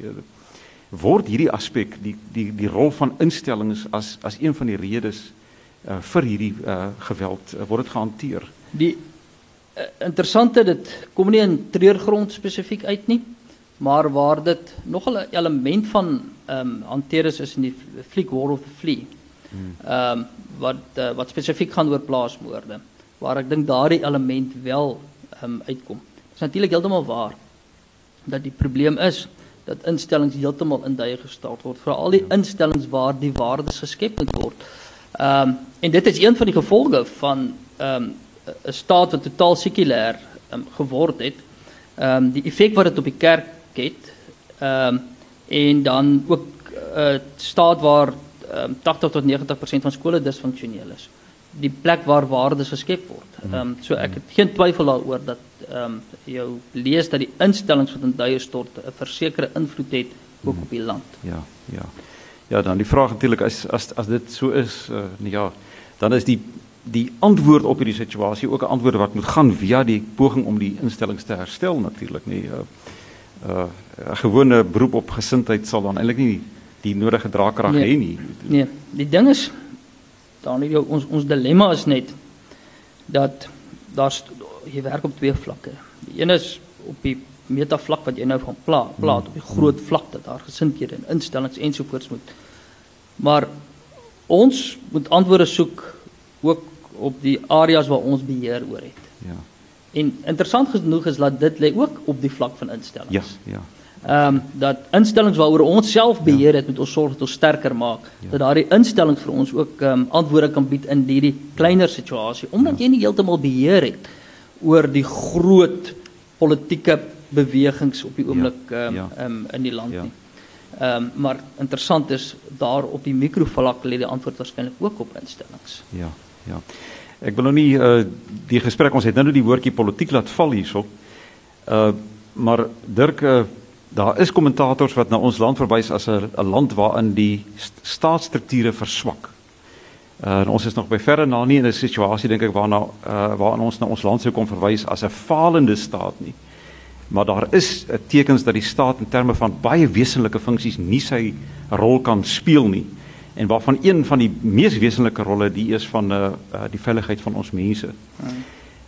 word hierdie aspek die die die rol van instellings as as een van die redes uh, vir hierdie uh, geweld uh, word dit gehanteer die uh, interessante dit kom nie in treurgrond spesifiek uit nie maar waar dit nogal 'n element van ehm um, hanteer is is in die fliek War of the Flea. Ehm um, wat uh, wat spesifiek gaan oor plaasmoorde waar ek dink daardie element wel ehm um, uitkom. Dit is natuurlik heeltemal waar dat die probleem is dat instellings heeltemal in duie gestort word vir al die instellings waar die waardes geskep moet word. Ehm um, en dit is een van die gevolge van ehm um, 'n staat wat totaal sekulêr um, geword het. Ehm um, die effek wat dit op die kerk het. Ehm um, en dan ook 'n uh, staat waar um, 80 tot 90% van skole disfunksioneel is. Die plek waar waardes geskep word. Mhm. Ehm um, so ek het geen twyfel daaroor dat ehm um, jou lees dat die instellings wat in duie stort 'n versekerde invloed het ook op die land. Ja, ja. Ja, dan die vraag natuurlik as as as dit so is, uh, ja, dan is die die antwoord op hierdie situasie ook 'n antwoord wat moet gaan via die poging om die instellings te herstel natuurlik, nee. Uh, uh 'n gewone beroep op gesindheid sal dan eintlik nie die nodige draagkrag nee, hê nie. Nee, die ding is dan nie ons ons dilemma is net dat daar's jy werk op twee vlakke. Die een is op die metavlak wat jy nou van pla, plaat op die groot vlak dat daar gesindhede en instellings ensovoorts moet. Maar ons moet antwoorde soek ook op die areas waar ons beheer oor het. Ja. En interessant genoeg is dat dit lê ook op die vlak van instellings. Ja, ja. Ehm um, dat instellings waaroor ons self beheer het, moet ons sorg dat ons sterker maak. Ja. Dat daardie instellings vir ons ook ehm um, antwoorde kan bied in hierdie kleiner situasie omdat jy nie heeltemal beheer het oor die groot politieke bewegings op die oomblik ehm Ja. um, um, in die land Ja. nie. Ehm um, maar interessant is daar op die mikrovlak lê die antwoord waarskynlik ook op instellings. Ja, ja. Ek wil nou nie uh die gesprek ons het nou net die woordjie politiek laat val hierso. Uh maar Dirk uh, daar is kommentators wat na ons land verwys as 'n 'n land waarin die st staatsstrukture verswak. Uh en ons is nog by verre na nie in 'n situasie dink ek waarna uh waarin ons na ons land sou kon verwys as 'n falende staat nie. Maar daar is uh, tekens dat die staat in terme van baie wesenlike funksies nie sy rol kan speel nie en waarvan een van die mees wesenlike rolle die is van uh, uh die veiligheid van ons mense.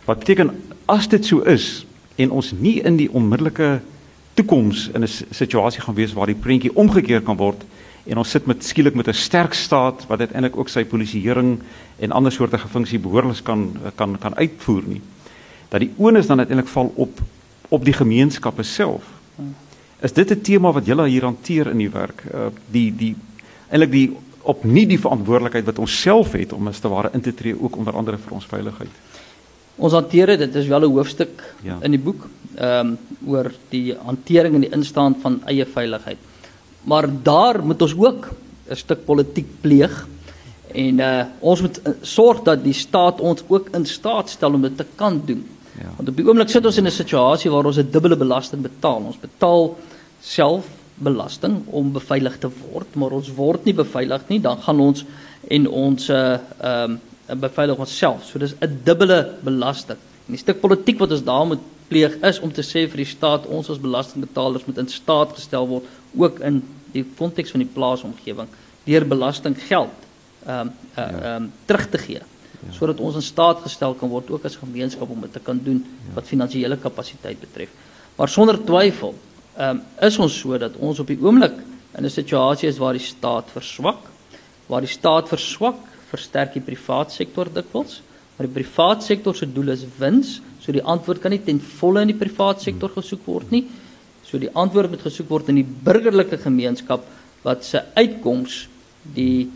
Wat beteken as dit so is en ons nie in die onmiddellike toekoms in 'n situasie gaan wees waar die prentjie omgekeer kan word en ons sit met skielik met 'n sterk staat wat uiteindelik ook sy polisieering en ander soorte funksie behoorlik kan kan kan uitvoer nie. Dat die onus dan uiteindelik val op op die gemeenskappe self. Is dit 'n tema wat julle hier hanteer in die werk? Uh die die eintlik die op nie die verantwoordelikheid wat ons self het om as te ware in te tree ook onder andere vir ons veiligheid. Ons hanteer dit, dit is wel 'n hoofstuk Ja. in die boek ehm um, oor die hantering en die instaan van eie veiligheid. Maar daar moet ons ook 'n stuk politiek pleeg en uh ons moet uh, sorg dat die staat ons ook in staat stel om dit te kan doen. Ja. Want op die oomblik sit ons in 'n situasie waar ons 'n dubbele belasting betaal. Ons betaal self belasting om beveilig te word, maar ons word nie beveilig nie, dan gaan ons en ons uh ehm um, beveilig onsself. So dis 'n dubbele belasting. En die stuk politiek wat ons daar moet pleeg is om te sê vir die staat ons as belastingbetalers moet in staat gestel word ook in die konteks van die plaasomgewing deur belastinggeld ehm um, uh, ehm um, terug te gee Ja. sodat ons in staat gestel kan word ook as gemeenskap om dit te kan doen Ja. wat finansiële kapasiteit betref. Maar sonder twyfel ehm um, is ons so dat ons op die oomblik in 'n situasie is waar die staat verswak. Waar die staat verswak, versterk die privaat sektor dikwels. Maar die privaat sektor se doel is wins, so die antwoord kan nie ten volle in die privaat sektor gesoek word nie. So die antwoord moet gesoek word in die burgerlike gemeenskap wat se uitkoms die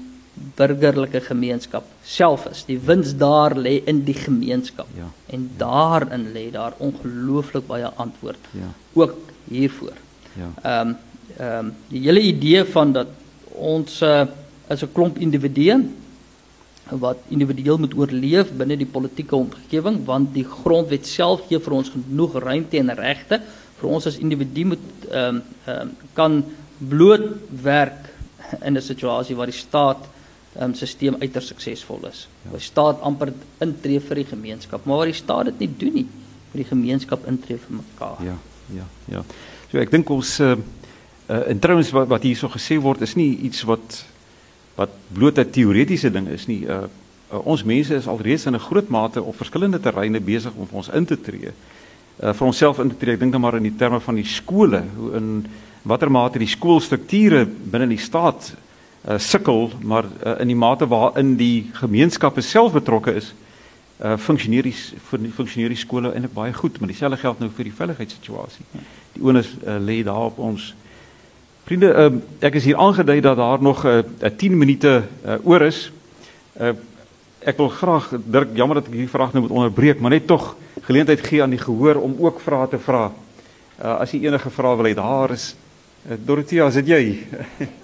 burgerlike gemeenskap self is. Die wins daar lê in die gemeenskap. Ja. En daarin lê daar ongelooflik baie antwoord Ja. ook hiervoor. Ja. Ehm um, ehm um, die hele idee van dat ons uh, as 'n klomp individue wat individueel moet oorleef binne die politieke omgewing want die grondwet self gee vir ons genoeg ruimte en regte vir ons as individu moet ehm um, um, kan bloot werk in 'n situasie waar die staat ehm um, stelsel uiters suksesvol is. Ja. Waar die staat amper intree vir die gemeenskap, maar waar die staat dit nie doen nie, vir die gemeenskap intree vir mekaar. Ja, ja, ja. So ek dink ons uh, uh in terme wat wat hier so gesê word is nie iets wat wat bloot 'n teoretiese ding is nie. Uh, uh ons mense is alreeds in 'n groot mate op verskillende terreine besig om vir ons in te tree. Uh vir onsself in te tree. Ek dink dan maar in die terme van die skole, hoe in watter mate die skoolstrukture binne die staat uh sukkel, maar uh, in die mate waarin die gemeenskappe self betrokke is, uh funksioneer die fun- funksioneer die skole eintlik baie goed, maar dieselfde geld nou vir die veiligheidssituasie. Die onus uh, lê daar op ons. Vriende, uh, ek is hier aangedui dat daar nog 'n uh, 10 minute uh, oor is. Uh ek wil graag Dirk, jammer dat ek hierdie vraag nou moet onderbreek, maar net tog geleentheid gee aan die gehoor om ook vrae te vra. Uh as jy enige vrae wil hê, daar is uh, Dorothea, is dit jy?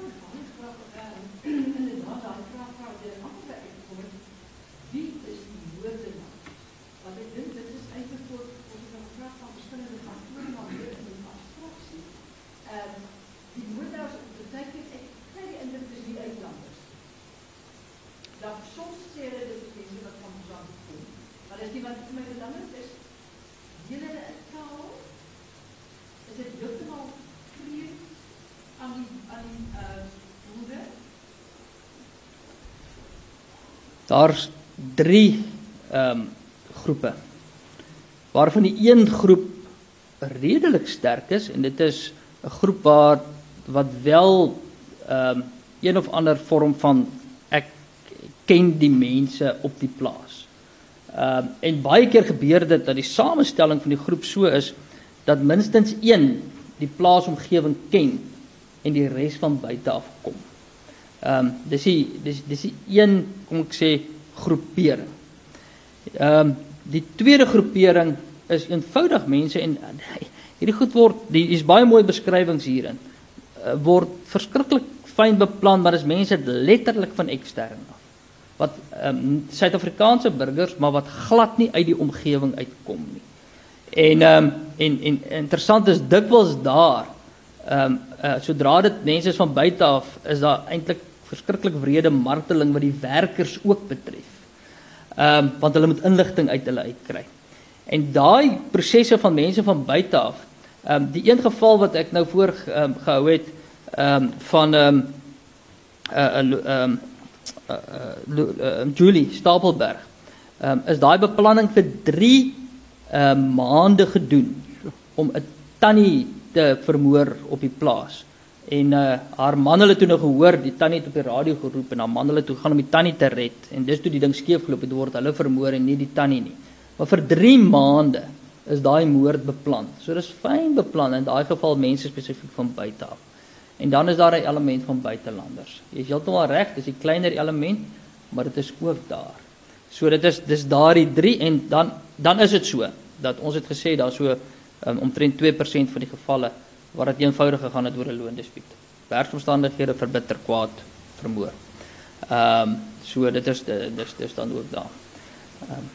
Daar's 3 ehm um, groepe. Waarvan die een groep redelik sterk is en dit is 'n groep waar wat wel ehm um, een of ander vorm van ek ken die mense op die plaas. Ehm um, en baie keer gebeur dit dat die samestelling van die groep so is dat minstens een die plaasomgewing ken en die res van buite af kom. Ehm um, dis die dis dis die een kom ek sê groepering. Ehm um, die tweede groepering is eenvoudig mense en hierdie goed word die is baie mooi beskrywings hierin. Uh, word verskriklik fyn beplan maar dis mense letterlik van ekstern af. Wat ehm um, Suid-Afrikaanse burgers maar wat glad nie uit die omgewing uitkom nie. En ehm um, en en interessant is dikwels daar ehm um, uh, sodra dit mense is van buite af is daar eintlik verskriklik wrede marteling wat die werkers ook betref. Ehm um, want hulle moet inligting uit hulle uitkry. En daai prosesse van mense van buite af. Ehm um, die een geval wat ek nou voor um, gehou het ehm um, van ehm um, uh ehm um, uh, uh, uh, Julie Stapelberg. Ehm um, is daai beplanning vir 3 ehm uh, maande gedoen om 'n tannie te vermoor op die plaas. En uh haar man hulle toe nou gehoor, die tannie het op die radio geroep en haar man hulle toe gaan om die tannie te red en dis toe die ding skeefgeloop het word hulle vermoor en nie die tannie nie. Maar vir 3 maande is daai moord beplan. So dis fyn beplan in daai geval mense spesifiek van buite af. En dan is daar 'n element van buitelanders. Jy is heeltemal reg, dis 'n kleiner element, maar dit is ook daar. So dit is dis daardie 3 en dan dan is dit so dat ons het gesê daar so um, omtrent 2% van die gevalle waar dit eenvoudig gegaan het oor 'n loondispuut. Werksomstandighede verbitter kwaad vermoor. Ehm um, so dit is dis dis dan ook daar. Ehm um,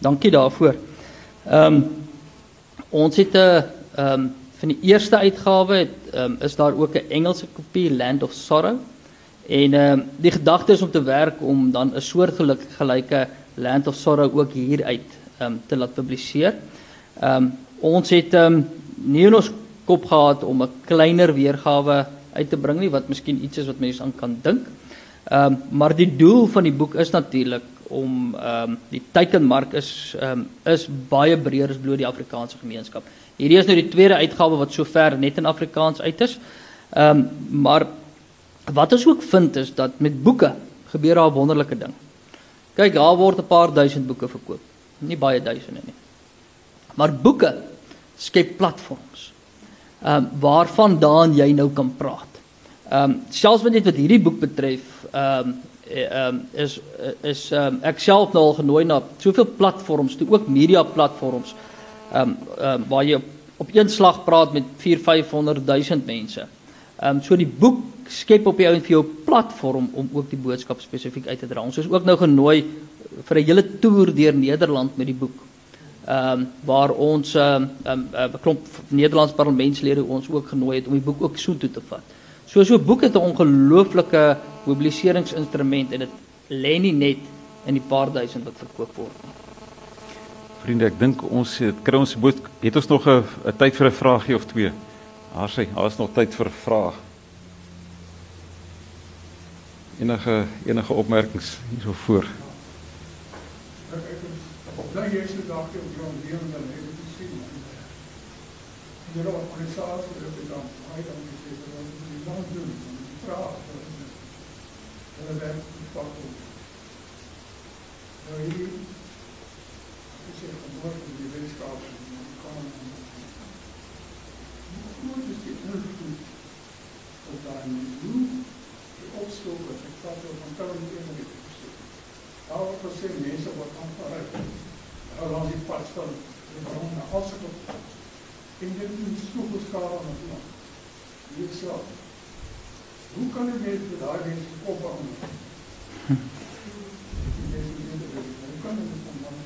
Dankie daarvoor. Ehm um, ons het 'n ehm um, van die eerste uitgawe het um, is daar ook 'n Engelse kopie Land of Sorrow. En ehm um, die gedagte is om te werk om dan 'n soortgelyke gelyke Land of Sorrow ook hier uit ehm um, te laat publiseer. Ehm um, ons het ehm um, nie in ons kop gehad om 'n kleiner weergawe uit te bring nie wat miskien iets is wat mense aan kan dink. Ehm um, maar die doel van die boek is natuurlik om ehm um, die teikenmark is ehm um, is baie breër as bloot die Afrikaanse gemeenskap. Hierdie is nou die tweede uitgawe wat sover net in Afrikaans uit is. Ehm um, maar wat ons ook vind is dat met boeke gebeur daar 'n wonderlike ding. Kyk, daar word 'n paar duisend boeke verkoop. Nie baie duisende nie. Maar boeke skep platforms. Ehm um, waarvandaan jy nou kan praat. Ehm um, selfs wat net wat hierdie boek betref, ehm um, um, is is ehm um, ek self nou al genooi na soveel platforms, toe ook media platforms. Ehm um, ehm um, waar jy op, op een slag praat met 4 500 000 mense. Ehm um, so die boek skep op jou en vir jou platform om ook die boodskap spesifiek uit te dra. Ons is ook nou genooi vir 'n hele toer deur Nederland met die boek. Ehm um, waar ons ehm um, 'n um, uh, klomp Nederlands parlementslede ons ook genooi het om die boek ook so toe te vat. So so 'n boek het 'n ongelooflike mobiliseringsinstrument en dit lê nie net in die paar duisend wat verkoop word nie. Vriende, ek dink ons het kry ons boot het ons nog 'n tyd vir 'n vraagie of twee. Haar sê, daar is nog tyd vir 'n vraag. Enige enige opmerkings hierso voor. Ek ek dink jy se dalk op jou lewe dan het jy sien. Julle organisasie het dan baie dankie sê vir wat julle nou doen. Vra hulle werk pak op. Nou hier is hier geboorte in die wetenskap en kan hoe groot is die invloed op daai hoe die opstoot wat ek vat van Tony Emery Daar was sê mense wat aanvaar het. Hulle langs die pad staan. Hulle bring na alles op. En dit is so geskaar aan ons. Hier sê Hoe kan ek met daai mense kop aan? Hoe kan ek met hom?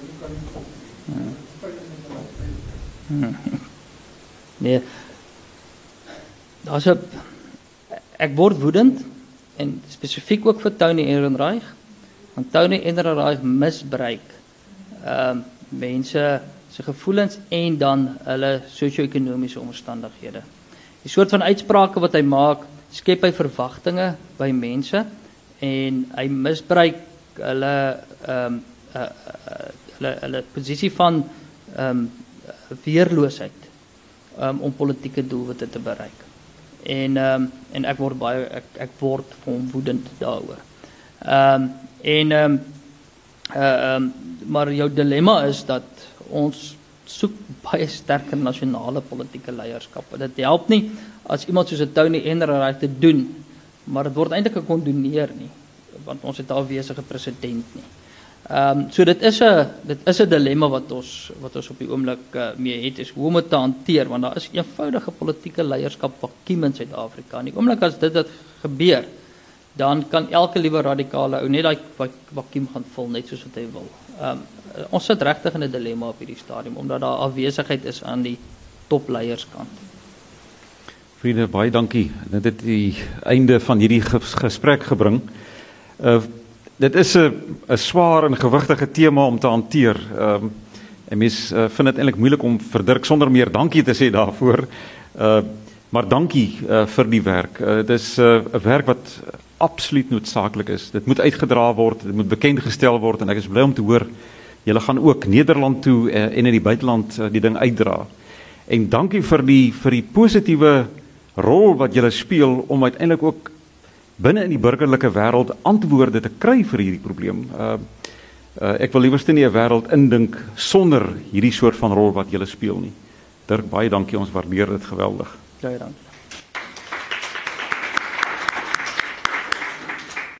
Hoe kan ek kop? Nee. Daar's 'n ek word woedend en spesifiek ook vir Tony Ehrenreich want Tony Ehrenreich misbruik ehm uh, mense se gevoelens en dan hulle sosio-ekonomiese omstandighede. Die soort van uitsprake wat hy maak, skep hy verwagtinge by mense en hy misbruik hulle ehm um, uh, uh, hulle hulle posisie van ehm um, weerloosheid um, om politieke doelwitte te bereik. En ehm um, en ek word baie ek ek word woedend daaroor. Ehm um, en ehm um, uh, um, maar jou dilemma is dat ons soek baie sterker nasionale politieke leierskap. Dit help nie as iemand soos 'n Tony Enderreich te doen, maar dit word eintlik gekondoneer nie want ons het al wesige president nie. Ehm um, so dit is 'n dit is 'n dilemma wat ons wat ons op die oomblik uh, mee het is hoe om dit te hanteer want daar is eenvoudige politieke leierskap vakuum in Suid-Afrika. In die oomblik as dit dit gebeur, dan kan elke liewe radikale ou net daai vakuum gaan vul net soos wat hy wil. Ehm um, ons sit regtig in 'n dilemma op hierdie stadium omdat daar afwesigheid is aan die topleierskant. Vriende, baie dankie. Dit het die einde van hierdie gesprek gebring. Uh dit is 'n 'n swaar en gewigtige tema om te hanteer. Ehm um, en mens uh, vind dit eintlik moeilik om vir Dirk sonder meer dankie te sê daarvoor. Uh maar dankie uh, vir die werk. Uh, dit is 'n uh, werk wat absoluut noodsaaklik is. Dit moet uitgedra word, dit moet bekend gestel word en ek is bly om te hoor julle gaan ook Nederland toe uh, en in die buiteland uh, die ding uitdra. En dankie vir die vir die positiewe rol wat julle speel om uiteindelik ook binne in die burgerlike wêreld antwoorde te kry vir hierdie probleem. Uh, uh ek wil liewerste nie 'n wêreld indink sonder hierdie soort van rol wat julle speel nie. Dirk, baie dankie, ons waardeer dit geweldig. Baie dankie.